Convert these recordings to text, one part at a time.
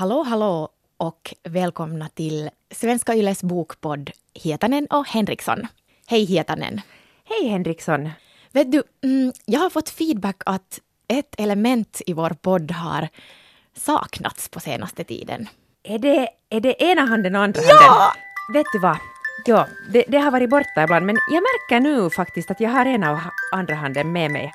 Hallå, hallå och välkomna till Svenska Yles bokpodd Hietanen och Henriksson. Hej Hietanen! Hej Henriksson! Vet du, mm, jag har fått feedback att ett element i vår podd har saknats på senaste tiden. Är det, är det ena handen och andra Ja! handen? Vet du vad? Ja, det, det har varit borta ibland, men jag märker nu faktiskt att jag har ena och andra handen med mig.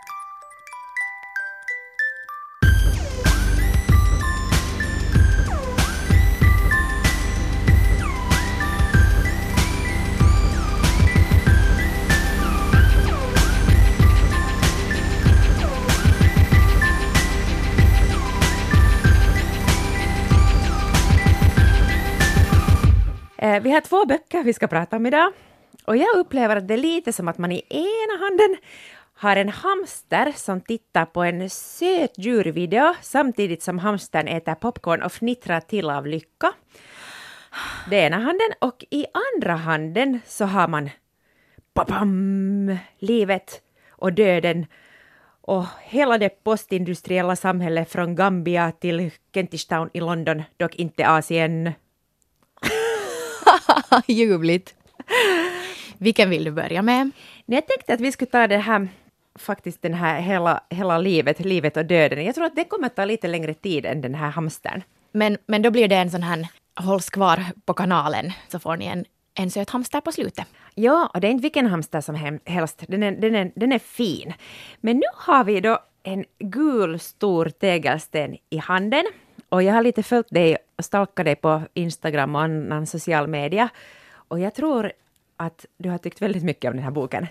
Vi har två böcker vi ska prata om idag. Och jag upplever att det är lite som att man i ena handen har en hamster som tittar på en söt djurvideo samtidigt som hamstern äter popcorn och fnittrar till av lycka. Det är ena handen och i andra handen så har man babam, livet och döden och hela det postindustriella samhället från Gambia till Kentish Town i London, dock inte Asien. Ljuvligt! Vilken vill du börja med? Jag tänkte att vi skulle ta det här, faktiskt den här hela, hela livet, livet och döden. Jag tror att det kommer att ta lite längre tid än den här hamstern. Men, men då blir det en sån här hålls kvar på kanalen så får ni en, en söt hamster på slutet. Ja, och det är inte vilken hamster som helst, den är, den, är, den är fin. Men nu har vi då en gul stor tegelsten i handen. Och jag har lite följt dig och stalkat dig på Instagram och annan social media. Och jag tror att du har tyckt väldigt mycket om den här boken.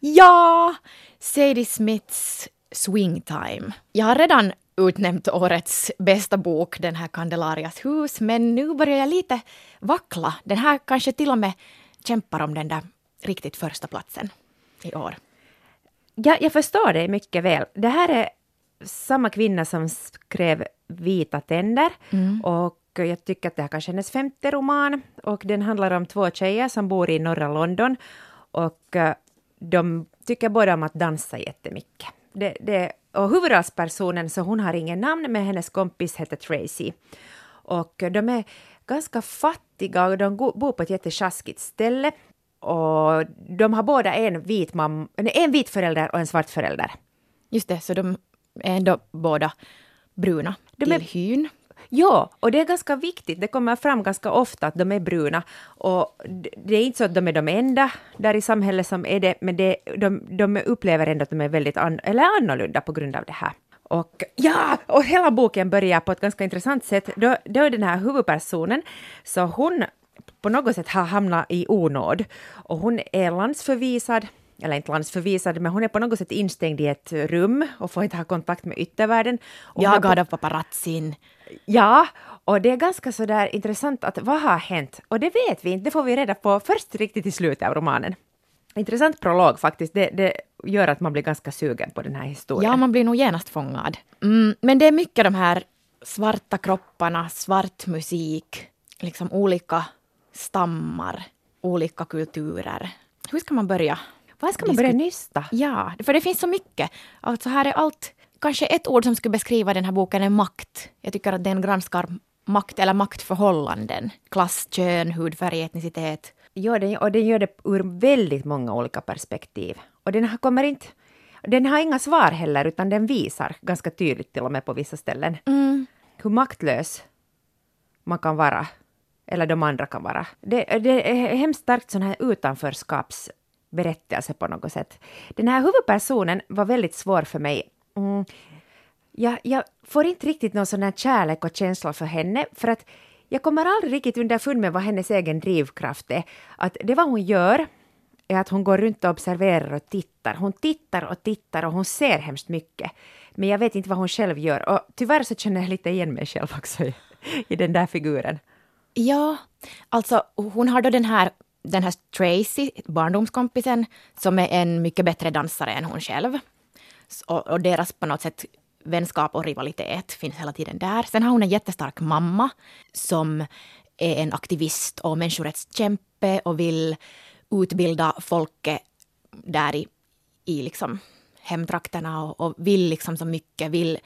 Ja! Sadie Smiths Swing Time. Jag har redan utnämnt årets bästa bok, den här Candelarias hus, men nu börjar jag lite vackla. Den här kanske till och med kämpar om den där riktigt första platsen i år. Ja, jag förstår det mycket väl. Det här är samma kvinna som skrev Vita tänder och jag tycker att det här kanske är hennes femte roman och den handlar om två tjejer som bor i norra London och eh, de tycker båda om att dansa jättemycket. Det, det, och huvudrollspersonen, så hon har ingen namn, men hennes kompis heter Tracy. Och de är ganska fattiga och de bor på ett jättesjaskigt ställe. Och de har båda en vit, mam- nej, en vit förälder och en svart förälder. Just det, så de är ändå båda bruna De till är- hyn. Ja, och det är ganska viktigt. Det kommer fram ganska ofta att de är bruna. Och det är inte så att de är de enda där i samhället som är det, men det, de, de upplever ändå att de är väldigt an, eller annorlunda på grund av det här. Och ja, och hela boken börjar på ett ganska intressant sätt. Då, då är den här huvudpersonen, så hon på något sätt har hamnat i onåd. Och hon är landsförvisad, eller inte landsförvisad, men hon är på något sätt instängd i ett rum och får inte ha kontakt med yttervärlden. Och Jagad av paparazzin. Ja, och det är ganska sådär intressant att vad har hänt? Och det vet vi inte, det får vi reda på först riktigt i slutet av romanen. Intressant prolog faktiskt, det, det gör att man blir ganska sugen på den här historien. Ja, man blir nog genast fångad. Mm, men det är mycket de här svarta kropparna, svart musik, liksom olika stammar, olika kulturer. Hur ska man börja? Vad ska man börja nysta? Ja, för det finns så mycket. Alltså här är allt, kanske ett ord som skulle beskriva den här boken är makt. Jag tycker att den granskar makt eller maktförhållanden. Klass, kön, hudfärg, etnicitet. Ja, den, och den gör det ur väldigt många olika perspektiv. Och den har, kommer inte... Den har inga svar heller, utan den visar ganska tydligt till och med på vissa ställen hur maktlös man kan vara, eller de andra kan vara. Det, det är hemskt starkt sån här berättelse på något sätt. Den här huvudpersonen var väldigt svår för mig. Mm. Jag, jag får inte riktigt någon sån här kärlek och känsla för henne, för att jag kommer aldrig riktigt underfund med vad hennes egen drivkraft är. Att det vad hon gör är att hon går runt och observerar och tittar. Hon tittar och tittar och hon ser hemskt mycket. Men jag vet inte vad hon själv gör. Och tyvärr så känner jag lite igen mig själv också i, i den där figuren. Ja, alltså hon har då den här, den här Tracy, barndomskompisen, som är en mycket bättre dansare än hon själv. Och, och deras på något sätt vänskap och rivalitet finns hela tiden där. Sen har hon en jättestark mamma som är en aktivist och människorättskämpe och vill utbilda folket där i, i liksom hemtrakterna och, och vill liksom så mycket, vill,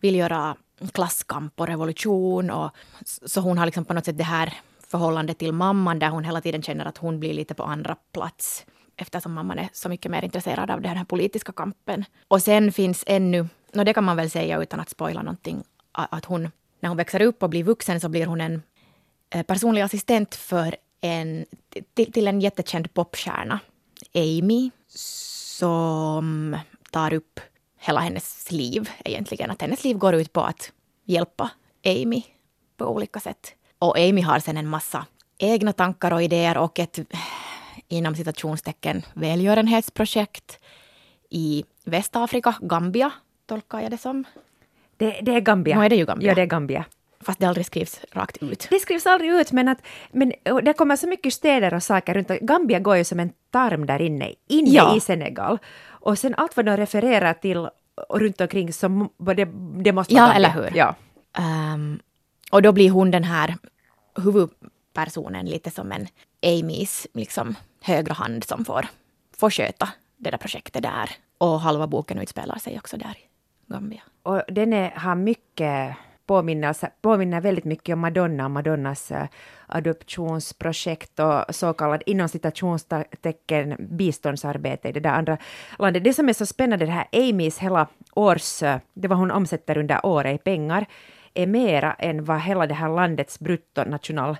vill göra klasskamp och revolution. Och, så hon har liksom på något sätt det här förhållande till mamman där hon hela tiden känner att hon blir lite på andra plats eftersom mamman är så mycket mer intresserad av den här politiska kampen. Och sen finns ännu, och det kan man väl säga utan att spoila någonting, att hon, när hon växer upp och blir vuxen så blir hon en eh, personlig assistent för en, till, till en jättekänd popstjärna, Amy, som tar upp hela hennes liv egentligen. Att hennes liv går ut på att hjälpa Amy på olika sätt. Och Amy har sen en massa egna tankar och idéer och ett inom citationstecken välgörenhetsprojekt i Västafrika, Gambia, tolkar jag det som. Det, det är Gambia. Nu är det ju Gambia. Ja, det är Gambia. Fast det aldrig skrivs rakt ut. Det skrivs aldrig ut, men, att, men det kommer så mycket städer och saker runt. Gambia går ju som en tarm där inne, inne ja. i Senegal. Och sen allt vad de refererar till runt omkring så det, det måste vara Ja, eller hur. Ja. Um, och då blir hon den här huvudpersonen lite som en Amys liksom, högra hand som får, får sköta det där projektet där. Och halva boken utspelar sig också där i Gambia. Och den är, har mycket påminner, påminner väldigt mycket om Madonna och Madonnas eh, adoptionsprojekt och så kallad inom citationstecken biståndsarbete i det där andra landet. Det som är så spännande, det här Amys hela års, eh, det var hon omsätter under året i pengar, är mera än vad hela det här landets bruttonational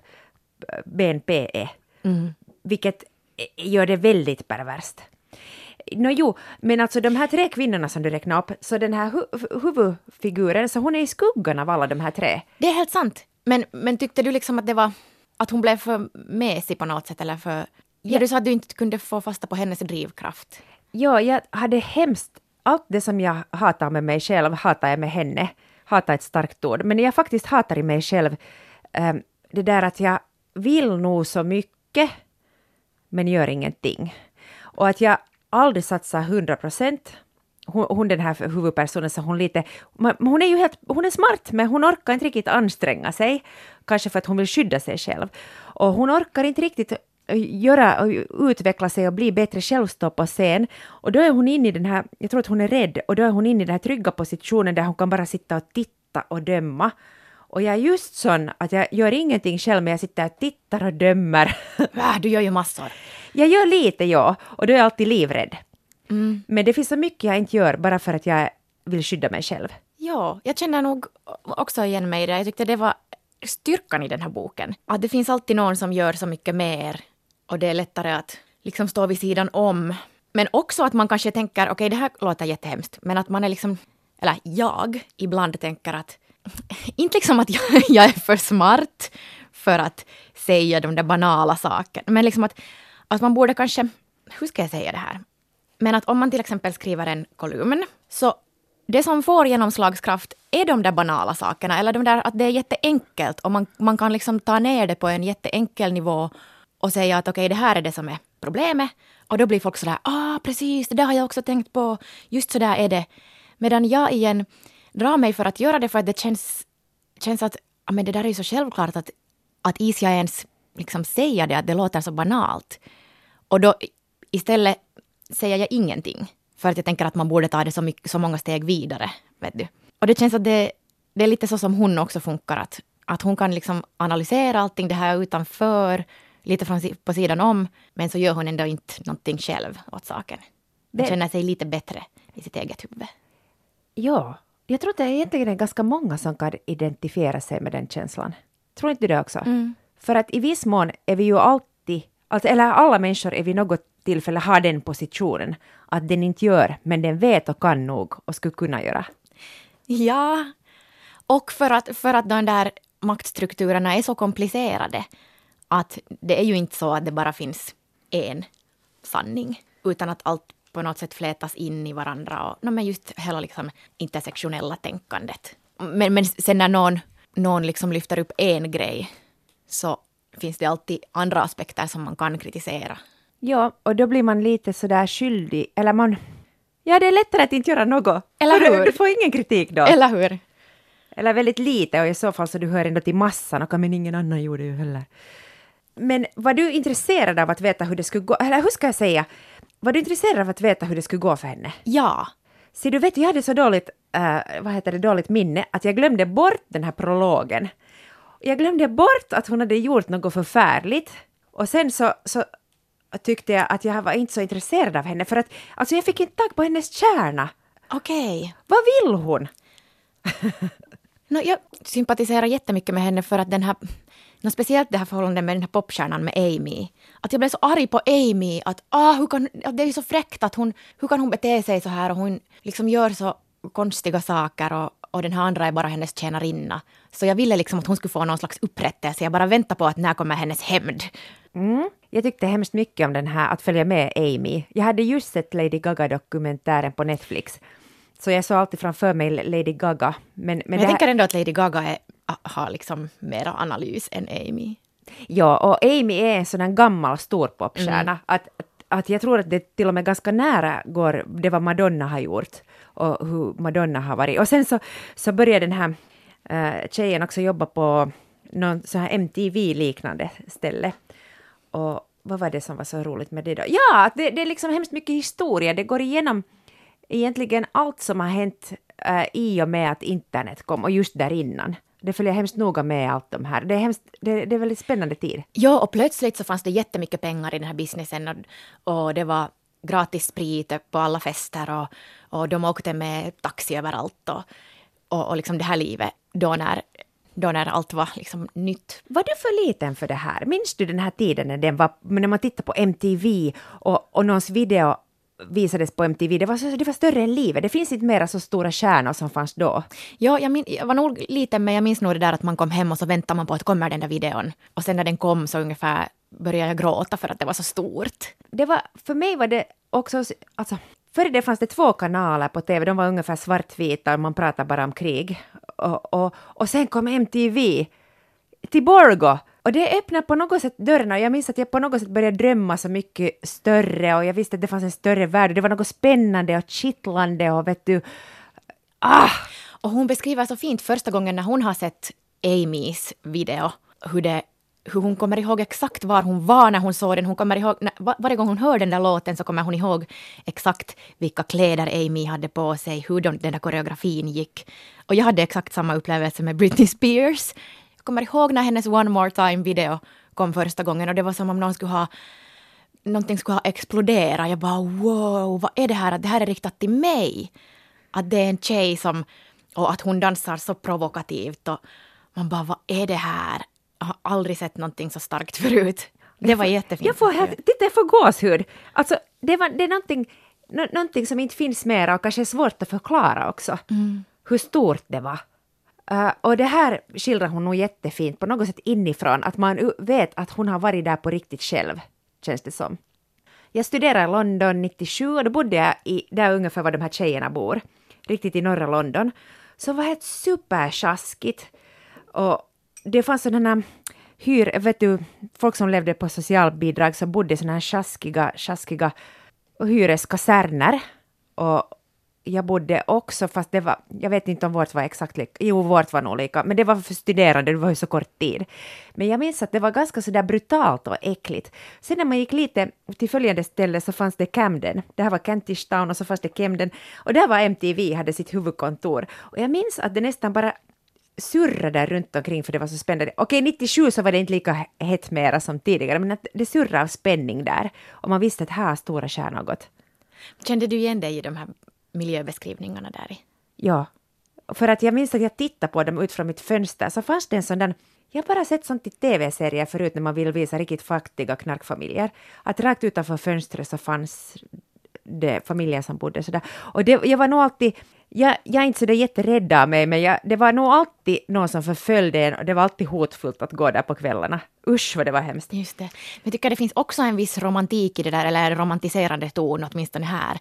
eh, BNP är. Mm. Vilket gör det väldigt perverst. Nå jo, men alltså de här tre kvinnorna som du räknade upp, så den här hu huvudfiguren, så hon är i skuggan av alla de här tre. Det är helt sant. Men, men tyckte du liksom att det var, att hon blev för mesig på något sätt eller för... Ja, du sa att du inte kunde få fasta på hennes drivkraft. Ja, jag hade hemskt, allt det som jag hatar med mig själv hatar jag med henne hata ett starkt ord, men jag faktiskt hatar i mig själv ehm, det där att jag vill nog så mycket men gör ingenting. Och att jag aldrig satsar 100 procent. Hon, hon, den här huvudpersonen, så hon lite... Hon är ju helt... Hon är smart, men hon orkar inte riktigt anstränga sig. Kanske för att hon vill skydda sig själv. Och hon orkar inte riktigt göra och utveckla sig och bli bättre självstå på scen. Och då är hon inne i den här, jag tror att hon är rädd, och då är hon inne i den här trygga positionen där hon kan bara sitta och titta och döma. Och jag är just sån att jag gör ingenting själv, men jag sitter och tittar och dömer. Du gör ju massor. Jag gör lite, ja, och då är jag alltid livrädd. Mm. Men det finns så mycket jag inte gör bara för att jag vill skydda mig själv. Ja, jag känner nog också igen mig i det. Jag tyckte det var styrkan i den här boken. Att det finns alltid någon som gör så mycket mer och det är lättare att liksom stå vid sidan om. Men också att man kanske tänker, okej okay, det här låter jättehemskt, men att man är liksom, eller jag ibland tänker att inte liksom att jag, jag, är för smart för att säga de där banala sakerna, men liksom att, att man borde kanske, hur ska jag säga det här? Men att om man till exempel skriver en kolumn, så det som får genomslagskraft är de där banala sakerna, eller de där att det är jätteenkelt och man, man kan liksom ta ner det på en jätteenkel nivå och säga att okej, okay, det här är det som är problemet. Och då blir folk sådär, ah precis, det där har jag också tänkt på, just så där är det. Medan jag igen drar mig för att göra det för att det känns, känns att ja, men det där är ju så självklart att, att is jag ens liksom säga det, att det låter så banalt. Och då istället säger jag ingenting. För att jag tänker att man borde ta det så, mycket, så många steg vidare. Vet du. Och det känns att det, det är lite så som hon också funkar. Att, att hon kan liksom analysera allting det här utanför, lite från, på sidan om. Men så gör hon ändå inte någonting själv åt saken. Hon det... känner sig lite bättre i sitt eget huvud. Ja, jag tror att det är egentligen ganska många som kan identifiera sig med den känslan. Tror inte du det också? Mm. För att i viss mån är vi ju alltid, alltså, eller alla människor är vid något tillfälle har den positionen att den inte gör, men den vet och kan nog och skulle kunna göra. Ja, och för att, för att de där maktstrukturerna är så komplicerade att det är ju inte så att det bara finns en sanning, utan att allt på något sätt flätas in i varandra. Och, no, men just hela liksom intersektionella tänkandet. Men, men sen när någon, någon liksom lyfter upp en grej så finns det alltid andra aspekter som man kan kritisera. Ja, och då blir man lite sådär skyldig, eller man... Ja, det är lättare att inte göra något. Eller hur? Du, får ingen kritik då. Eller hur? Eller väldigt lite, och i så fall så du hör ändå till massan, och men ingen annan gjorde ju heller. Men var du intresserad av att veta hur det skulle gå, eller hur ska jag säga, var du intresserad av att veta hur det skulle gå för henne? Ja. Se, du vet, jag hade så dåligt uh, vad heter det, dåligt minne att jag glömde bort den här prologen. Jag glömde bort att hon hade gjort något förfärligt. Och sen så, så tyckte jag att jag var inte så intresserad av henne för att alltså jag fick inte tag på hennes kärna. Okej. Okay. Vad vill hon? no, jag sympatiserar jättemycket med henne för att den här No, speciellt det här förhållandet med den här popstjärnan med Amy. Att jag blev så arg på Amy att ah, hur kan, det är så fräckt att hon, hur kan hon bete sig så här och hon liksom gör så konstiga saker och, och den här andra är bara hennes tjänarinna. Så jag ville liksom att hon skulle få någon slags upprättelse. Jag bara väntar på att när kommer hennes hämnd. Mm. Jag tyckte hemskt mycket om den här Att följa med Amy. Jag hade just sett Lady Gaga-dokumentären på Netflix. Så jag såg alltid framför mig Lady Gaga. Men, men, men jag här... tänker ändå att Lady Gaga är, har liksom mera analys än Amy. Ja, och Amy är en sån här gammal storpopstjärna. Mm. Att, att, att jag tror att det till och med ganska nära går det vad Madonna har gjort och hur Madonna har varit. Och sen så, så började den här uh, tjejen också jobba på någon sån här MTV-liknande ställe. Och vad var det som var så roligt med det då? Ja, det, det är liksom hemskt mycket historia. Det går igenom egentligen allt som har hänt uh, i och med att internet kom och just där innan. Det följer hemskt noga med allt de här. Det är, hemskt, det, det är väldigt spännande tid. Ja, och plötsligt så fanns det jättemycket pengar i den här businessen och, och det var gratis sprit på alla fester och, och de åkte med taxi överallt och, och, och liksom det här livet då när, då när allt var liksom nytt. Var du för liten för det här? Minns du den här tiden när, den var, när man tittade på MTV och, och någons video visades på MTV, det var, så, det var större än livet. Det finns inte mera så stora stjärnor som fanns då. Ja, jag, min, jag var nog liten, men jag minns nog det där att man kom hem och så väntade man på att kommer den där videon. Och sen när den kom så ungefär började jag gråta för att det var så stort. Det var, för mig var det också, alltså, Före det fanns det två kanaler på TV, de var ungefär svartvita och man pratade bara om krig. Och, och, och sen kom MTV till Borgo och det öppnade på något sätt dörrarna. Jag minns att jag på något sätt började drömma så mycket större och jag visste att det fanns en större värld. Det var något spännande och kittlande och vet du... Ah! Och hon beskriver så fint första gången när hon har sett Amys video, hur det hur hon kommer ihåg exakt var hon var när hon såg den. Hon kommer ihåg, när, varje gång hon hör den där låten så kommer hon ihåg exakt vilka kläder Amy hade på sig, hur de, den där koreografin gick. Och jag hade exakt samma upplevelse med Britney Spears kommer ihåg när hennes One More Time-video kom första gången och det var som om någon skulle ha någonting skulle ha exploderat. Jag bara wow, vad är det här? Att det här är riktat till mig. Att det är en tjej som... Och att hon dansar så provokativt. Och man bara, vad är det här? Jag har aldrig sett någonting så starkt förut. Det var jättefint. Jag får, här, titta, jag får gåshud. Alltså, det, var, det är någonting, någonting som inte finns mera och kanske är svårt att förklara också. Mm. Hur stort det var. Uh, och det här skildrar hon nog jättefint, på något sätt inifrån, att man vet att hon har varit där på riktigt själv, känns det som. Jag studerade i London 97 och då bodde jag i, där ungefär var de här tjejerna bor, riktigt i norra London. Så det var helt supersjaskigt. Och det fanns sådana hyr, vet du, folk som levde på socialbidrag som bodde i sådana här sjaskiga, sjaskiga hyreskaserner. Och, jag bodde också, fast det var, jag vet inte om vårt var exakt lika, jo vårt var nog lika, men det var för studerande, det var ju så kort tid. Men jag minns att det var ganska så där brutalt och äckligt. Sen när man gick lite till följande ställe så fanns det Camden, det här var Kentish Town och så fanns det Camden och där var MTV, hade sitt huvudkontor. Och jag minns att det nästan bara surrade runt omkring för det var så spännande. Okej, 97 så var det inte lika hett mera som tidigare, men att det surrade av spänning där. Och man visste att här har stora stjärnor gått. Kände du igen dig i de här miljöbeskrivningarna där i. Ja, för att jag minns att jag tittade på dem ut från mitt fönster så fanns det en sån där jag har bara sett sånt i tv-serier förut när man vill visa riktigt fattiga knarkfamiljer. Att rakt utanför fönstret så fanns det familjer som bodde sådär. Och det, jag var nog alltid, jag, jag är inte sådär jätterädd av mig, men jag, det var nog alltid någon som förföljde en och det var alltid hotfullt att gå där på kvällarna. Usch vad det var hemskt. Just det. Men jag tycker det finns också en viss romantik i det där, eller romantiserande ton åtminstone här.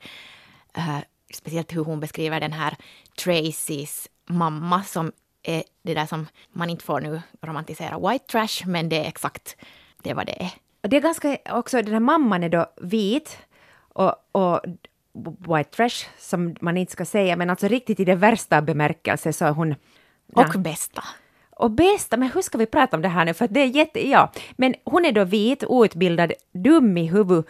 Uh, speciellt hur hon beskriver den här Tracys mamma som är det där som man inte får nu romantisera white trash, men det är exakt det vad det är. Det är ganska också, den här mamman är då vit och, och white trash som man inte ska säga, men alltså riktigt i det värsta bemärkelse så är hon... Och ja. bästa. Och bästa, men hur ska vi prata om det här nu? För det är jätte, ja. Men hon är då vit, outbildad, dum i huvudet,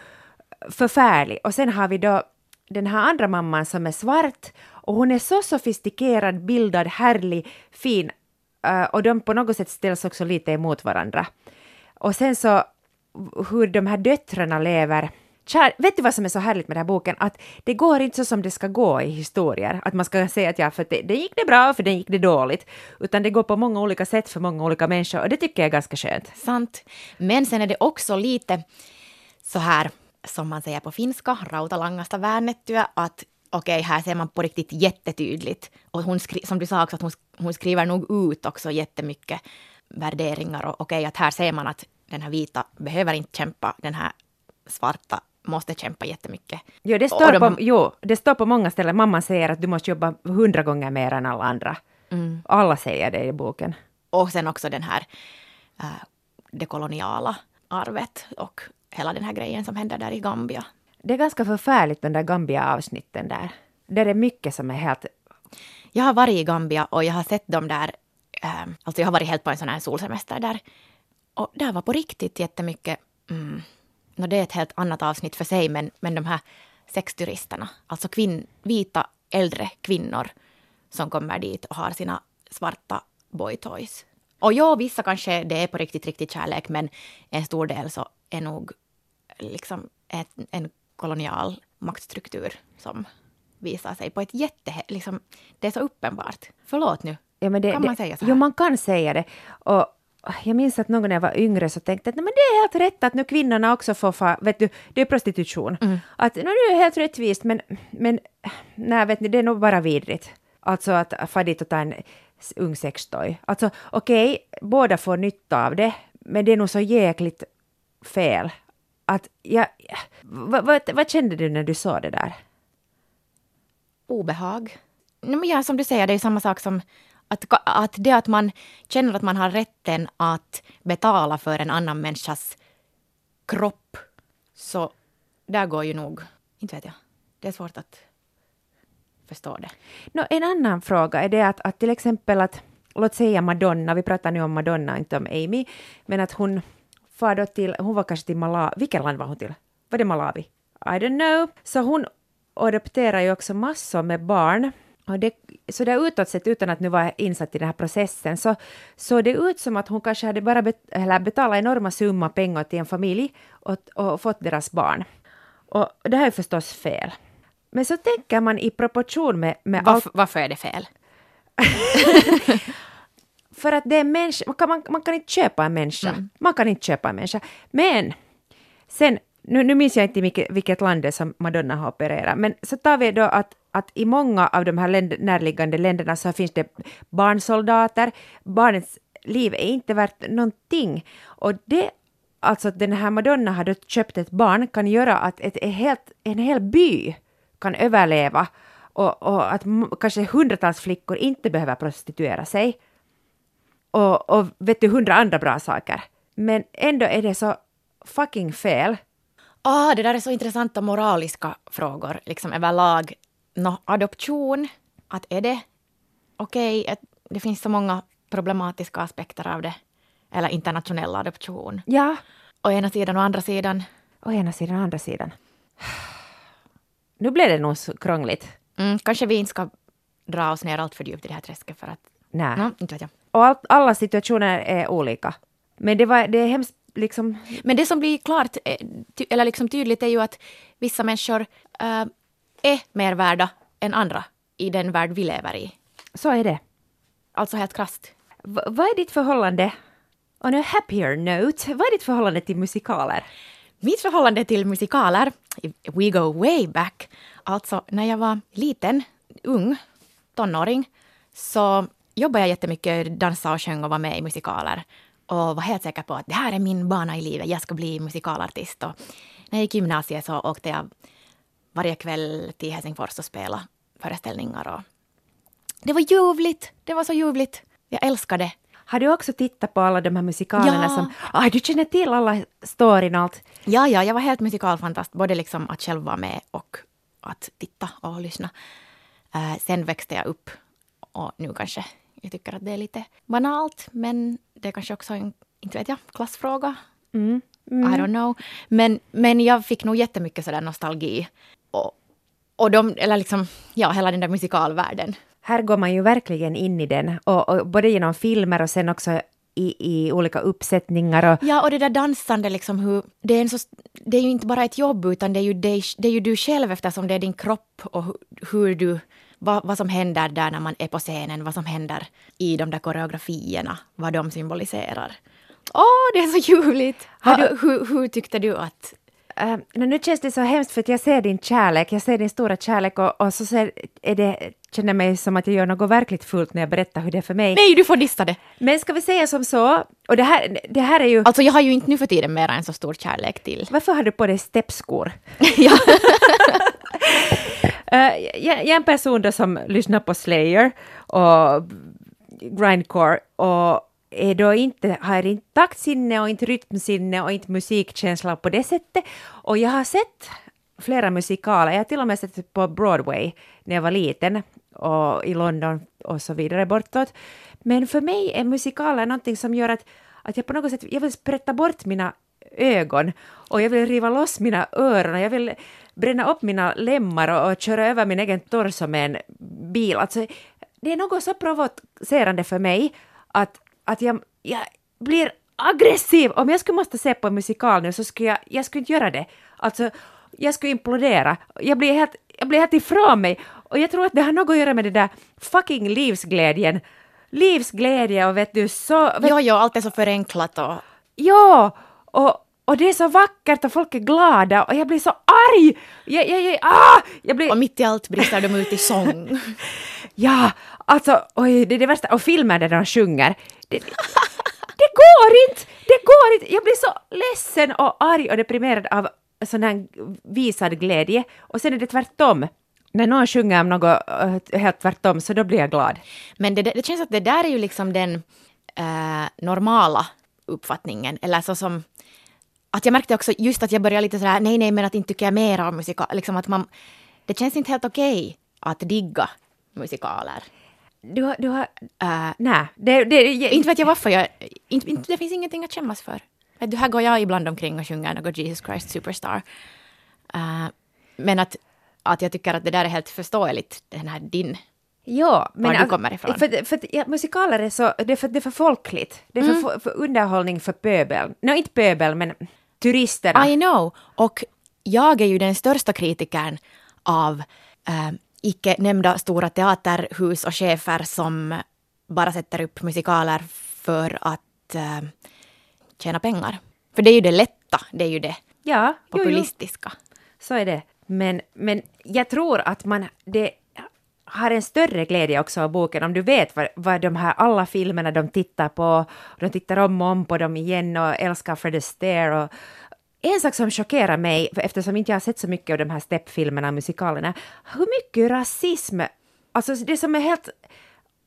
förfärlig. Och sen har vi då den här andra mamman som är svart Och hon är så sofistikerad, bildad, härlig, fin. Eh, och de på något sätt ställs också lite emot varandra. Och sen så hur de här döttrarna lever. Kär, vet du vad som är så härligt med den här boken? Att det går inte så som det ska gå i historier. Att man ska säga att ja, för det, det gick det bra, för det gick det dåligt. Utan det går på många olika sätt för många olika människor och det tycker jag är ganska skönt. Sant. Men sen är det också lite så här, som man säger på finska, rautalangasta väännettyä, att okej, okay, här ser man på riktigt jättetydligt. Och hon skri- som du sa också, att hon, hon skriver nog ut också jättemycket värderingar. Och okej, okay, att här ser man att den här vita behöver inte kämpa, den här svarta måste kämpa jättemycket. Jo, det står, de... på, jo, det står på många ställen. Mamma säger att du måste jobba hundra gånger mer än alla andra. Mm. Alla säger det i boken. Och sen också den här äh, det koloniala arvet och hela den här grejen som händer där i Gambia. Det är ganska förfärligt den där Gambia-avsnitten där. Där är mycket som är helt... Jag har varit i Gambia och jag har sett dem där, äh, alltså jag har varit helt på en sån här solsemester där. Och där var på riktigt jättemycket, mm, no det är ett helt annat avsnitt för sig, men, men de här sexturisterna, alltså kvinn, vita äldre kvinnor som kommer dit och har sina svarta boytoys. Och ja, vissa kanske det är på riktigt, riktigt kärlek, men en stor del så är nog liksom ett, en kolonial maktstruktur som visar sig på ett jätte... Liksom, det är så uppenbart. Förlåt nu. Ja, men det, kan det, man säga så här? Jo, man kan säga det. Och jag minns att någon när jag var yngre så tänkte att men det är helt rätt att nu kvinnorna också får fa, vet du, det är prostitution. Mm. Att nu är det helt rättvist men, men nej, vet ni, det är nog bara vidrigt. Alltså att få dit och ta en ung sextoy. Alltså okej, okay, båda får nytta av det, men det är nog så jäkligt fel. Att jag, vad, vad, vad kände du när du såg det där? Obehag. Nej, men ja, som du säger, det är samma sak som att, att det att man känner att man har rätten att betala för en annan människas kropp, så där går ju nog, inte vet jag, det är svårt att förstå det. No, en annan fråga är det att, att till exempel att, låt säga Madonna, vi pratar nu om Madonna, inte om Amy, men att hon far då till, hon var kanske till Malawi, vilket land var hon till? Var det Malawi? I don't know. Så hon adopterar ju också massor med barn och det, så det utåt sett, utan att nu vara insatt i den här processen, så såg det ut som att hon kanske hade bara bet, eller betalat enorma summa pengar till en familj och, och fått deras barn. Och det här är förstås fel. Men så tänker man i proportion med... med varför, allt... varför är det fel? För att det är människa, man kan, man, man kan inte köpa en människa. Mm. Man kan inte köpa en människa. Men sen, nu, nu minns jag inte vilket, vilket land det är som Madonna har opererat, men så tar vi då att att i många av de här länd närliggande länderna så finns det barnsoldater. Barnets liv är inte värt någonting. Och det, alltså att den här Madonna hade köpt ett barn kan göra att ett, ett helt, en hel by kan överleva och, och att kanske hundratals flickor inte behöver prostituera sig. Och, och vet du, hundra andra bra saker. Men ändå är det så fucking fel. Ah, det där är så intressanta moraliska frågor, liksom överlag no, adoption, att är det okej, okay, det finns så många problematiska aspekter av det, eller internationell adoption. Ja. Å ena sidan och andra sidan. Å ena sidan och andra sidan. Nu blev det nog så krångligt. Mm, kanske vi inte ska dra oss ner allt för djupt i det här träsket för att... Nej. No, inte vet jag. Och all, alla situationer är olika. Men det, var, det är hemskt liksom... Men det som blir klart, eh, eller liksom tydligt, är ju att vissa människor äh, är mer värda än andra i den värld vi lever i. Så är det. Alltså helt krasst. V vad är ditt förhållande, on a happier note, vad är ditt förhållande till musikaler? Mitt förhållande till musikaler, we go way back, alltså när jag var liten, ung, tonåring, så jobbade jag jättemycket, dansade och sjöng och var med i musikaler. Och var helt säker på att det här är min bana i livet, jag ska bli musikalartist. Och när jag gick i gymnasiet så åkte jag varje kväll till Helsingfors och spelade föreställningar. Och det var ljuvligt. Det var så ljuvligt. Jag älskade det. Har du också tittat på alla de här musikalerna ja. som... Ah, du känner till alla storyn och allt? Ja, ja, jag var helt musikalfantast. Både liksom att själv vara med och att titta och lyssna. Uh, sen växte jag upp och nu kanske jag tycker att det är lite banalt, men det är kanske också en, inte vet jag, klassfråga. Mm. Mm. I don't know. Men, men jag fick nog jättemycket sådär nostalgi och och de, eller liksom, ja, hela den där musikalvärlden. Här går man ju verkligen in i den, och, och både genom filmer och sen också i, i olika uppsättningar. Och... Ja, och det där dansande, liksom, hur, det, är en så, det är ju inte bara ett jobb, utan det är ju, det, det är ju du själv eftersom det är din kropp och hur, hur du vad, vad som händer där när man är på scenen, vad som händer i de där koreografierna, vad de symboliserar. Åh, oh, det är så ljuvligt! Ha, du, hur, hur tyckte du att Uh, nu känns det så hemskt för att jag ser din kärlek, jag ser din stora kärlek och, och så ser, är det, känner mig som att jag gör något verkligt fullt när jag berättar hur det är för mig. Nej, du får dissa det! Men ska vi säga som så, och det här, det här är ju... Alltså jag har ju inte nu för tiden mera en så stor kärlek till... Varför har du på dig steppskor? ja. uh, jag, jag är en person då som lyssnar på Slayer och grindcore och är då inte, har inte taktsinne och inte rytmsinne och inte musikkänsla på det sättet. Och jag har sett flera musikaler, jag har till och med sett på Broadway när jag var liten och i London och så vidare bortåt. Men för mig är musikaler någonting som gör att, att jag på något sätt jag vill sprätta bort mina ögon och jag vill riva loss mina öron och jag vill bränna upp mina lemmar och, och köra över min egen torso med en bil. Alltså, det är något så provocerande för mig att att jag, jag blir aggressiv. Om jag skulle måste se på en musikal nu så skulle jag, jag skulle inte göra det. Alltså, jag skulle implodera. Jag blir helt, jag blir helt ifrån mig. Och jag tror att det har något att göra med det där fucking livsglädjen. Livsglädje och vet du så... Vet, jo, jo, allt är så förenklat och... Ja, och, och det är så vackert och folk är glada och jag blir så arg! Jag, jag, jag, ah, jag blir... Och mitt i allt brister de ut i sång. ja, alltså, oj, det är det värsta. Och filmer där de sjunger, det, det går inte! Det går inte! Jag blir så ledsen och arg och deprimerad av sån här visad glädje. Och sen är det tvärtom. När någon sjunger om något eh, helt tvärtom så då blir jag glad. Men det, det känns att det där är ju liksom den eh, normala uppfattningen. Eller så som att jag märkte också just att jag började lite sådär, nej, nej, men att inte tycker jag mer om musikal. Liksom att man, det känns inte helt okej okay att digga musikaler. Du har... Du har uh, nej, det, det, inte vet jag varför jag... Inte, inte, det finns ingenting att skämmas för. Du, här går jag ibland omkring och sjunger något Jesus Christ Superstar. Uh, men att, att jag tycker att det där är helt förståeligt, den här din Ja, men var du kommer ifrån. För, för, ja, musikaler är så, det är för, det är för folkligt. Det är för, mm. för underhållning för pöbel. Nej, inte pöbel, men turisterna. I know. Och jag är ju den största kritikern av äh, icke nämnda stora teaterhus och chefer som bara sätter upp musikaler för att äh, tjäna pengar. För det är ju det lätta, det är ju det ja, populistiska. Jo, jo. Så är det. Men, men jag tror att man, det har en större glädje också av boken om du vet vad, vad de här alla filmerna de tittar på, de tittar om och om på dem igen och älskar Fred Astaire och en sak som chockerar mig, eftersom inte jag har sett så mycket av de här steppfilmerna och musikalerna, hur mycket rasism, alltså det som är helt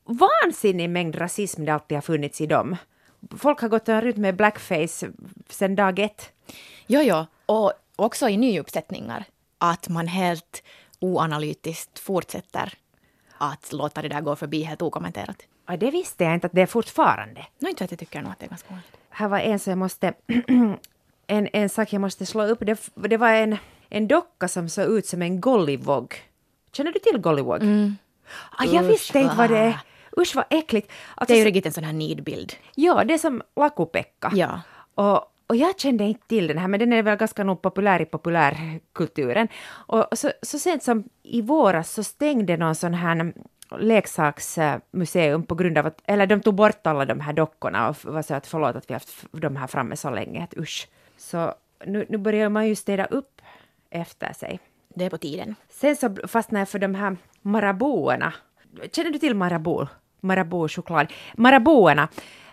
vansinnig mängd rasism det alltid har funnits i dem. Folk har gått runt med blackface sedan dag ett. Jo, jo, och också i nyuppsättningar. Att man helt oanalytiskt fortsätter att låta det där gå förbi helt okommenterat. Ja, det visste jag inte att det är fortfarande. No, inte att jag tycker nog att det är ganska vanligt. Här var en som jag måste... en, en sak jag måste slå upp. Det, det var en, en docka som såg ut som en gollywog. Känner du till gollywog? Mm. Ah, jag Usch, visste inte vad det är. Usch vad äckligt. Alltså, det är ju riktigt en sån här nidbild. Ja, det är som lakupekka. Ja. Och, och jag kände inte till den här, men den är väl ganska nog populär i populärkulturen. Och så, så sent som i våras så stängde någon sån här leksaksmuseum på grund av att, eller de tog bort alla de här dockorna och var så att förlåt att vi haft de här framme så länge, att usch. Så nu, nu börjar man ju städa upp efter sig. Det är på tiden. Sen så fastnade jag för de här maraboerna. Känner du till marabou? Marabou-choklad. Maraboerna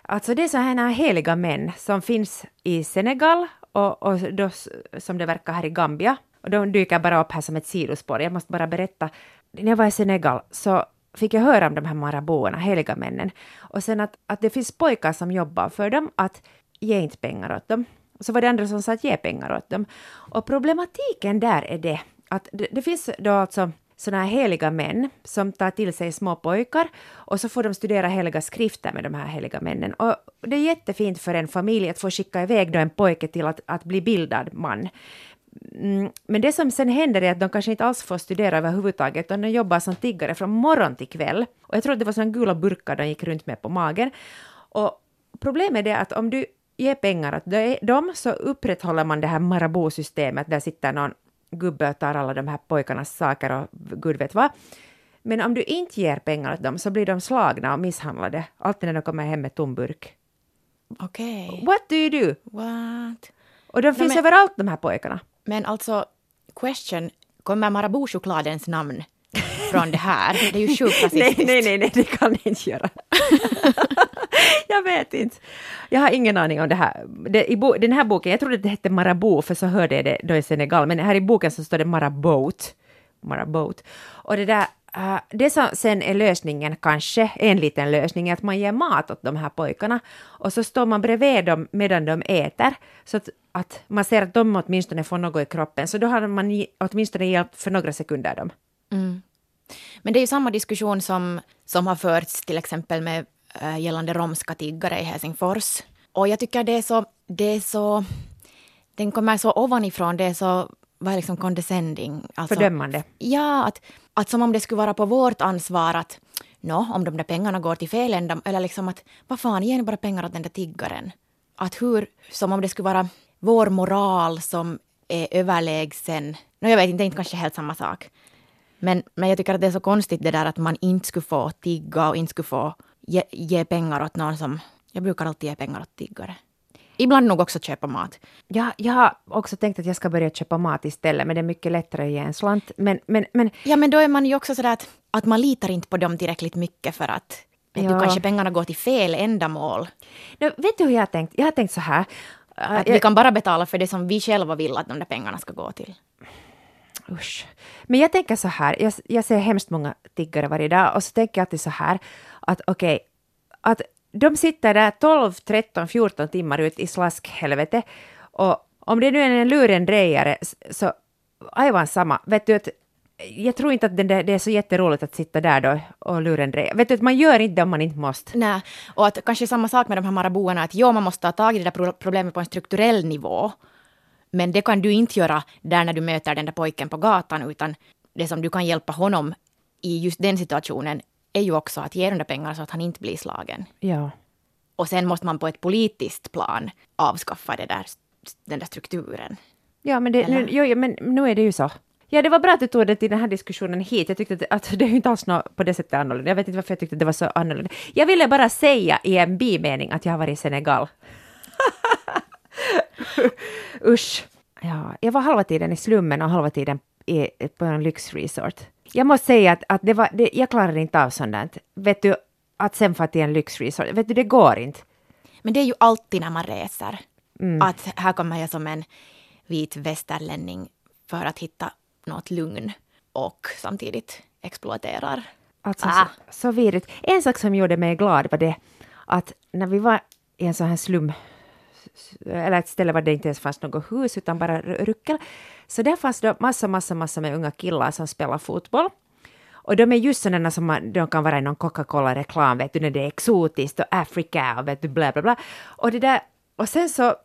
Alltså det är så här heliga män som finns i Senegal och, och då, som det verkar här i Gambia. Och de dyker bara upp här som ett sidospår. Jag måste bara berätta. När jag var i Senegal så fick jag höra om de här maraboerna, heliga männen. Och sen att, att det finns pojkar som jobbar för dem, att ge inte pengar åt dem. Och så var det andra som sa att ge pengar åt dem. Och problematiken där är det att det, det finns då alltså sådana här heliga män som tar till sig små pojkar och så får de studera heliga skrifter med de här heliga männen. Och det är jättefint för en familj att få skicka iväg då en pojke till att, att bli bildad man. Mm, men det som sen händer är att de kanske inte alls får studera överhuvudtaget, utan de jobbar som tiggare från morgon till kväll. Och jag tror att det var sådana gula burkar de gick runt med på magen. Och problemet är att om du ger pengar åt dem så upprätthåller man det här Marabou-systemet, där sitter någon gubbe och tar alla de här pojkarnas saker och gud vet vad. Men om du inte ger pengar åt dem så blir de slagna och misshandlade, alltid när de kommer hem med tom burk. Okej. Okay. What do you do? What? Och de finns no, men, överallt de här pojkarna. Men alltså, question, kommer Marabou-chokladens namn från det här? Det är ju sjukt rasistiskt. nej, nej, nej, nej, det kan ni inte göra. jag vet inte. Jag har ingen aning om det här. Det, i bo, den här boken, jag trodde det hette Marabou, för så hörde jag det då i Senegal, men här i boken så står det Marabout. Marabout. Och det där, uh, det som sen är lösningen, kanske en liten lösning, är att man ger mat åt de här pojkarna och så står man bredvid dem medan de äter, så att, att man ser att de åtminstone får något i kroppen, så då har man åtminstone hjälpt för några sekunder dem. Mm. Men det är ju samma diskussion som, som har förts till exempel med äh, gällande romska tiggare i Helsingfors. Och jag tycker det är så, det är så, den kommer så ovanifrån, det är så, vad är liksom condescending? Alltså, Fördömande? Ja, att, att som om det skulle vara på vårt ansvar att nå, om de där pengarna går till fel ändamål, eller liksom att vad fan, ge bara pengar åt den där tiggaren. Att hur, som om det skulle vara vår moral som är överlägsen. No, jag vet inte, det är inte kanske helt samma sak. Men, men jag tycker att det är så konstigt det där att man inte skulle få tigga och inte skulle få ge, ge pengar åt någon som... Jag brukar alltid ge pengar åt tiggare. Ibland nog också köpa mat. Ja, jag har också tänkt att jag ska börja köpa mat istället, men det är mycket lättare att ge en slant. Men, men, men... Ja, men då är man ju också sådär att, att man litar inte på dem tillräckligt mycket för att ja. du kanske pengarna går till fel ändamål. No, vet du hur jag har tänkt? Jag har tänkt så här. Att jag... vi kan bara betala för det som vi själva vill att de där pengarna ska gå till. Usch. Men jag tänker så här, jag, jag ser hemskt många tiggare varje dag och så tänker jag alltid så här att okej, okay, att de sitter där 12, 13, 14 timmar ut i slaskhelvete och om det nu är en lurendrejare så aivan samma, vet du att jag tror inte att det, det är så jätteroligt att sitta där då och lurendreja. Vet du att man gör inte det om man inte måste. Nej, och att kanske samma sak med de här maraboerna, att jo, man måste ta tag i det där problemet på en strukturell nivå. Men det kan du inte göra där när du möter den där pojken på gatan, utan det som du kan hjälpa honom i just den situationen är ju också att ge de där pengarna så att han inte blir slagen. Ja. Och sen måste man på ett politiskt plan avskaffa det där, den där strukturen. Ja, men, det, nu, jo, men nu är det ju så. Ja, det var bra att du tog det till den här diskussionen hit. Jag tyckte att, att det är inte alls något på det sättet annorlunda. Jag vet inte varför jag tyckte att det var så annorlunda. Jag ville bara säga i en bimening att jag har varit i Senegal. Usch. Ja, jag var halva tiden i slummen och halva tiden i, på en lyxresort. Jag måste säga att, att det var, det, jag klarade inte av sånt Vet du, att sen få till en lyxresort, vet du, det går inte. Men det är ju alltid när man reser. Mm. Att här kommer jag som en vit västerlänning för att hitta något lugn och samtidigt exploaterar. Alltså, ah. så, så vidrigt. En sak som gjorde mig glad var det att när vi var i en sån här slum eller ett ställe där det inte ens fanns något hus utan bara ruckel. Så där fanns det massa, massa, massa med unga killar som spelar fotboll. Och de är just sådana som man, de kan vara i någon Coca-Cola-reklam, vet du, när det är exotiskt och Afrika och vet du, bla bla bla. Och det där, och sen så,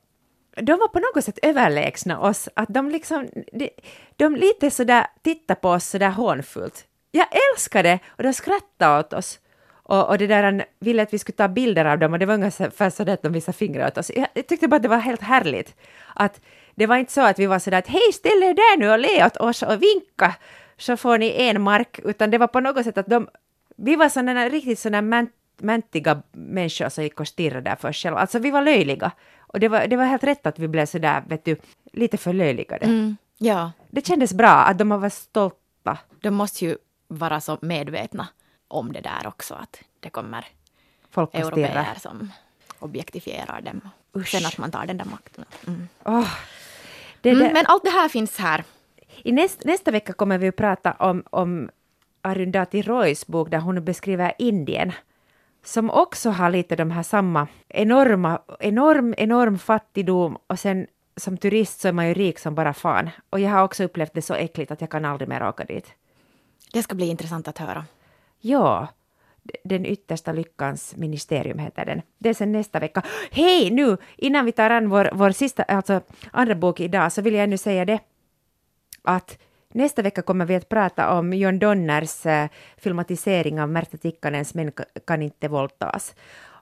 de var på något sätt överlägsna oss, att de liksom, de, de lite sådär tittade på oss sådär hånfullt. Jag älskar det! Och de skrattade åt oss. Och, och det där han ville att vi skulle ta bilder av dem och det var ungefär så att de visade fingrar åt oss. Jag tyckte bara att det var helt härligt. Att det var inte så att vi var sådär att hej ställ er där nu och le åt oss och vinka så får ni en mark, utan det var på något sätt att de, vi var sådana riktigt sådana mäntiga människor som gick och stirrade där för oss själva. Alltså vi var löjliga. Och det var, det var helt rätt att vi blev sådär, vet du, lite förlöjligade. Mm, ja. Det kändes bra att de var stolta. De måste ju vara så medvetna om det där också, att det kommer Folk europeer som objektifierar dem. Usch. Sen att man tar den där makten. Mm. Oh, det, det. Mm, men allt det här finns här. I näst, nästa vecka kommer vi att prata om, om Arundhati Roys bok där hon beskriver Indien som också har lite de här samma enorma, enorm, enorm fattigdom och sen som turist så är man ju rik som bara fan. Och jag har också upplevt det så äckligt att jag kan aldrig mer åka dit. Det ska bli intressant att höra. Ja, den yttersta lyckans ministerium heter den. Det är sen nästa vecka. Hej nu, innan vi tar an vår, vår sista, alltså andra bok idag, så vill jag ännu säga det att nästa vecka kommer vi att prata om John Donners eh, filmatisering av Märta Tikkanens Män kan inte våldtas.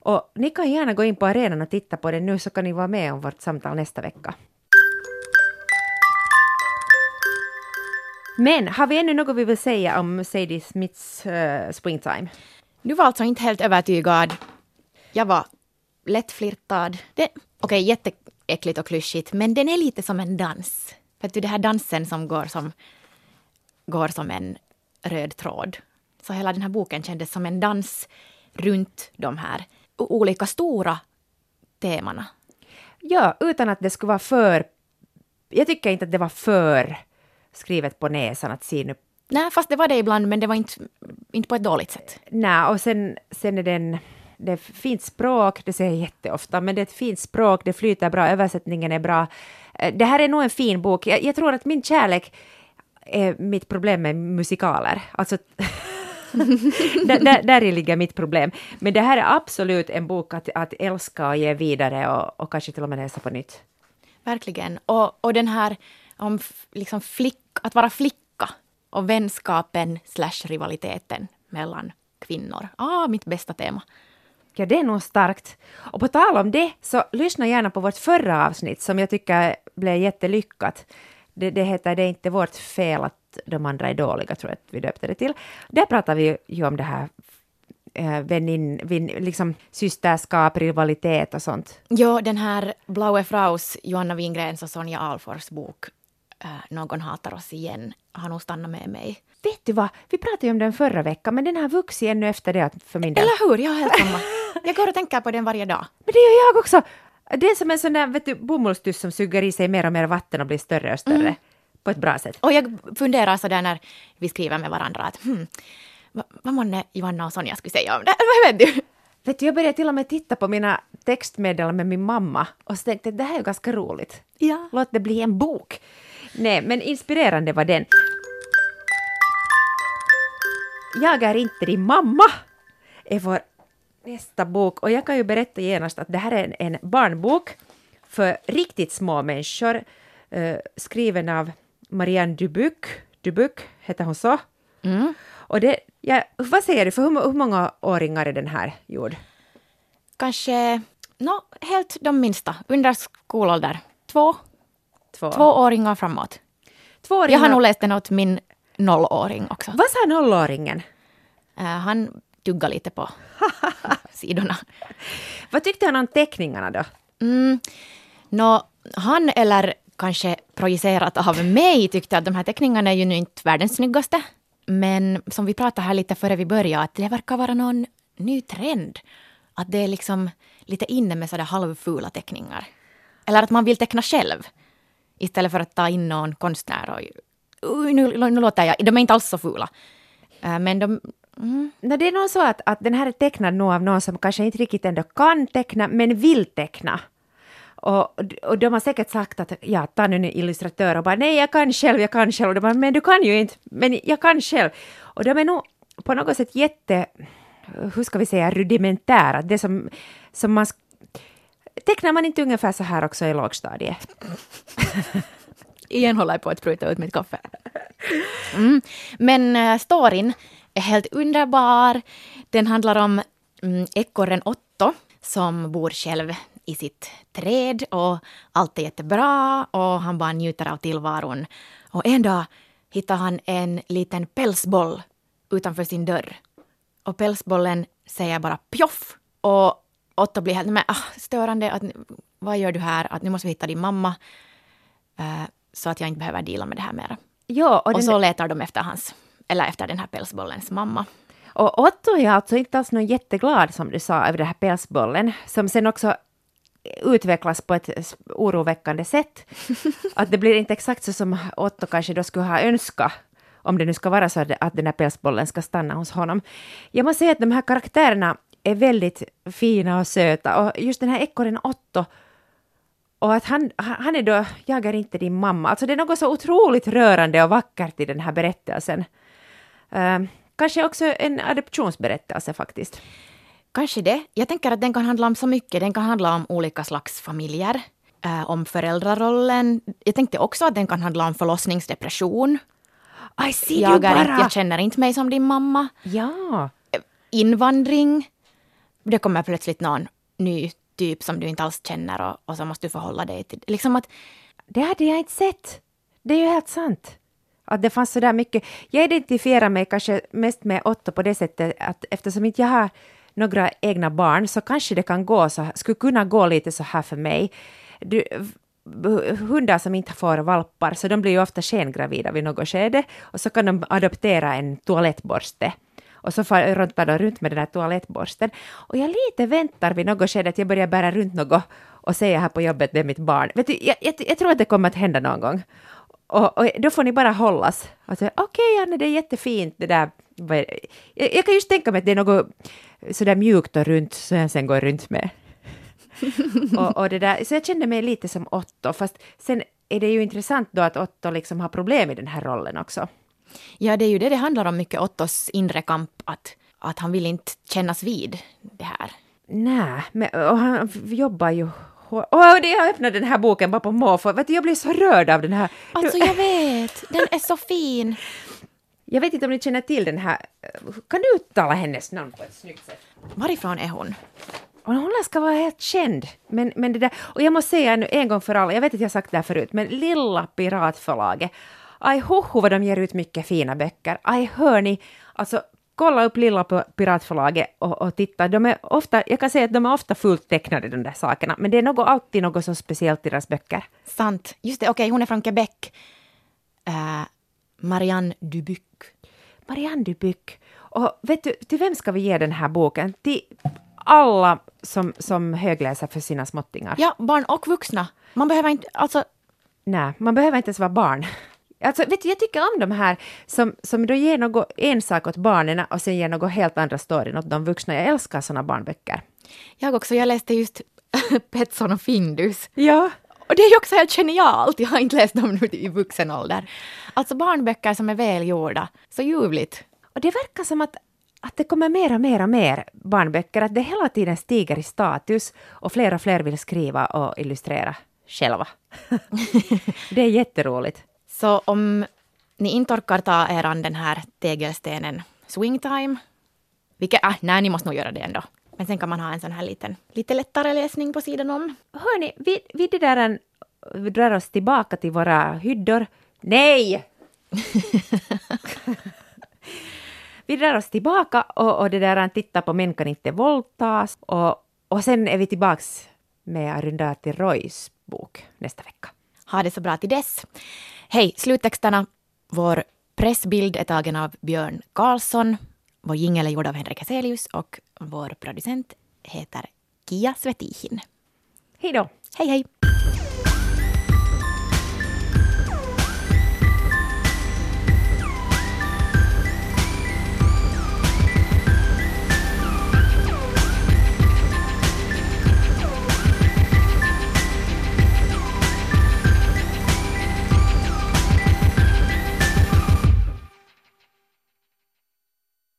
Och ni kan gärna gå in på arenan och titta på den nu så kan ni vara med om vårt samtal nästa vecka. Men har vi ännu något vi vill säga om Sadie Smiths uh, Springtime? Du var alltså inte helt övertygad. Jag var lättflirtad. Okej, okay, jätteäckligt och klyschigt, men den är lite som en dans. För att du, det här dansen som går som, går som en röd tråd. Så hela den här boken kändes som en dans runt de här olika stora temana. Ja, utan att det skulle vara för... Jag tycker inte att det var för skrivet på näsan att se nu. Nej, fast det var det ibland, men det var inte, inte på ett dåligt sätt. Nej, och sen, sen är den... Det är fint språk, det säger jag jätteofta, men det är ett fint språk, det flyter bra, översättningen är bra. Eh, det här är nog en fin bok. Jag, jag tror att min kärlek är mitt problem med musikaler. Alltså där, där, där ligger mitt problem. Men det här är absolut en bok att, att älska och ge vidare och, och kanske till och med läsa på nytt. Verkligen. Och, och den här om liksom flick, att vara flicka och vänskapen slash rivaliteten mellan kvinnor. Ah, mitt bästa tema. Ja, det är nog starkt. Och på tal om det, så lyssna gärna på vårt förra avsnitt som jag tycker blev jättelyckat. Det, det heter Det är inte vårt fel att de andra är dåliga, tror jag att vi döpte det till. Där pratar vi ju om det här vänin, vin, liksom systerskap, rivalitet och sånt. Ja, den här Blaue Fraus, Johanna Wingrens och Sonja Alfors bok äh, Någon hatar oss igen har nog stannat med mig. Vet du vad, vi pratade ju om den förra veckan, men den har vuxit ännu efter det för min del. Eller hur, jag har helt samma. Jag går och tänker på den varje dag. Men det gör jag också. Det är som en sån där vet du, bomullstuss som suger i sig mer och mer vatten och blir större och större. Mm. På ett bra sätt. Och jag funderar så där när vi skriver med varandra att hmm, vad, vad månne Johanna och Sonja skulle säga om det? Vad vet du? Vet du, jag började till och med titta på mina textmeddelanden med min mamma och så tänkte att det här är ganska roligt. Ja. Låt det bli en bok. Nej, men inspirerande var den. Jag är inte din mamma är vår nästa bok och jag kan ju berätta genast att det här är en, en barnbok för riktigt små människor uh, skriven av Marianne Dubuc. Dubuc, heter hon så? Mm. Och det, ja, vad säger du, för hur, hur många åringar är den här gjord? Kanske, no, helt de minsta, under skolålder. Två, Två. tvååringar framåt. Tvååringar. Jag har nog läst den åt min nollåring också. Vad sa nollåringen? Uh, han tuggar lite på sidorna. Vad tyckte han om teckningarna då? Mm, no, han eller kanske projicerat av mig tyckte att de här teckningarna är ju nu inte världens snyggaste. Men som vi pratade här lite före vi började, att det verkar vara någon ny trend. Att det är liksom lite inne med sådär halvfula teckningar. Eller att man vill teckna själv. Istället för att ta in någon konstnär och... Uh, nu, nu låter jag... De är inte alls så fula. Uh, men de... Mm. No, det är nog så att, att den här är tecknad nog av någon som kanske inte riktigt ändå kan teckna, men vill teckna. Och, och de har säkert sagt att ja, ta nu en illustratör och bara nej, jag kan själv, jag kan själv. Och de bara, men du kan ju inte, men jag kan själv. Och de är nog på något sätt jätte, hur ska vi säga, rudimentära. Det som, som man... Tecknar man inte ungefär så här också i lågstadiet? Igen håller jag på att spruta ut mitt kaffe. Mm. Men uh, storyn är helt underbar. Den handlar om mm, ekorren Otto som bor själv i sitt träd och allt är jättebra och han bara njuter av tillvaron. Och en dag hittar han en liten pälsboll utanför sin dörr. Och pälsbollen säger bara pjoff och Otto blir helt men, ah, störande. Att, vad gör du här? Att nu måste vi hitta din mamma. Uh, så att jag inte behöver dela med det här mer. Ja, och, och så letar de efter hans, eller efter den här pälsbollens mamma. Och Otto är alltså inte alls någon jätteglad som du sa över den här pälsbollen, som sen också utvecklas på ett oroväckande sätt. Att det blir inte exakt så som Otto kanske då skulle ha önskat om det nu ska vara så att den här pälsbollen ska stanna hos honom. Jag måste säga att de här karaktärerna är väldigt fina och söta och just den här ekorren Otto och att han, han är då, jag är inte din mamma. Alltså det är något så otroligt rörande och vackert i den här berättelsen. Uh, kanske också en adoptionsberättelse faktiskt. Kanske det. Jag tänker att den kan handla om så mycket. Den kan handla om olika slags familjer. eh, om föräldrarollen. Jag tänkte också att den kan handla om förlossningsdepression. I see Jag, är bara. inte, jag känner inte mig som din mamma. Ja. Invandring. Det kommer plötsligt någon ny typ som du inte alls känner och, och så måste du förhålla dig till. Liksom att, Det hade jag inte sett. Det är ju helt sant. Att det fanns så där mycket. Jag identifierar mig kanske mest med Otto på det sättet att eftersom inte jag har några egna barn så kanske det kan gå så, skulle kunna gå lite så här för mig. Du, hundar som inte får valpar, så de blir ju ofta skengravida vid något skede och så kan de adoptera en toalettborste. Och så far runt, bara runt med den där toalettborsten. Och jag lite väntar vid något skede att jag börjar bära runt något och säga här på jobbet det är mitt barn. Vet du, jag, jag, jag tror att det kommer att hända någon gång. Och, och då får ni bara hållas. Okej, Okej, Anne, det är jättefint det där. Jag, jag kan just tänka mig att det är något sådär mjukt och runt som jag sen går runt med. och, och det där, så jag kände mig lite som Otto, fast sen är det ju intressant då att Otto liksom har problem i den här rollen också ja, det är ju det det handlar om mycket, Ottos inre kamp, att, att han vill inte kännas vid det här. Nej, men och han jobbar ju det jag öppnade den här boken bara på måfå. Vet du, jag blir så rörd av den här. Alltså jag vet, den är så fin. Jag vet inte om ni känner till den här. Kan du uttala hennes namn på ett snyggt sätt? Varifrån är hon? Och hon ska vara helt känd. Men, men det där, och jag måste säga nu en gång för alla, jag vet att jag sagt det här förut, men Lilla Piratförlaget, aj hoho vad de ger ut mycket fina böcker. Aj hörni, alltså kolla upp Lilla Piratförlaget och, och titta, de är ofta, jag kan säga att de är ofta fullt tecknade de där sakerna, men det är något, alltid något så speciellt i deras böcker. Sant. Just det, okej, hon är från Quebec. Uh, Marianne Dubuc. Marianne Dubuc. Och vet du, till vem ska vi ge den här boken? Till alla som, som högläser för sina småttingar. Ja, barn och vuxna. Man behöver inte, alltså, Nej, man behöver inte ens vara barn. Alltså, vet du, jag tycker om de här som, som då ger något, en sak åt barnen och sen ger något helt andra storyn åt de vuxna. Jag älskar såna barnböcker. jag också, jag läste just Petson och Findus. Ja. Och det är ju också helt genialt, jag har inte läst dem nu i vuxen ålder. Alltså barnböcker som är välgjorda, så ljuvligt. Och det verkar som att, att det kommer mer och mer och mer barnböcker, att det hela tiden stiger i status och fler och fler vill skriva och illustrera själva. det är jätteroligt. Så om ni inte orkar ta er an den här tegelstenen Swingtime, vilket, ah, nej, ni måste nog göra det ändå. Men sen kan man ha en sån här liten, lite lättare läsning på sidan om. Hörni, vi, vi, det där, en- vi drar oss tillbaka till våra hyddor. Nej! vi drar oss tillbaka och, och det där tittar på Män kan inte våldtas och, och sen är vi tillbaks med Arundhati Roys bok nästa vecka. Ha det så bra till dess. Hej, sluttexterna. Vår pressbild är tagen av Björn Karlsson. Vår jingel är gjord av Henrik Heselius och vår producent heter Kia Svetihin. Hej då! Hej, hej!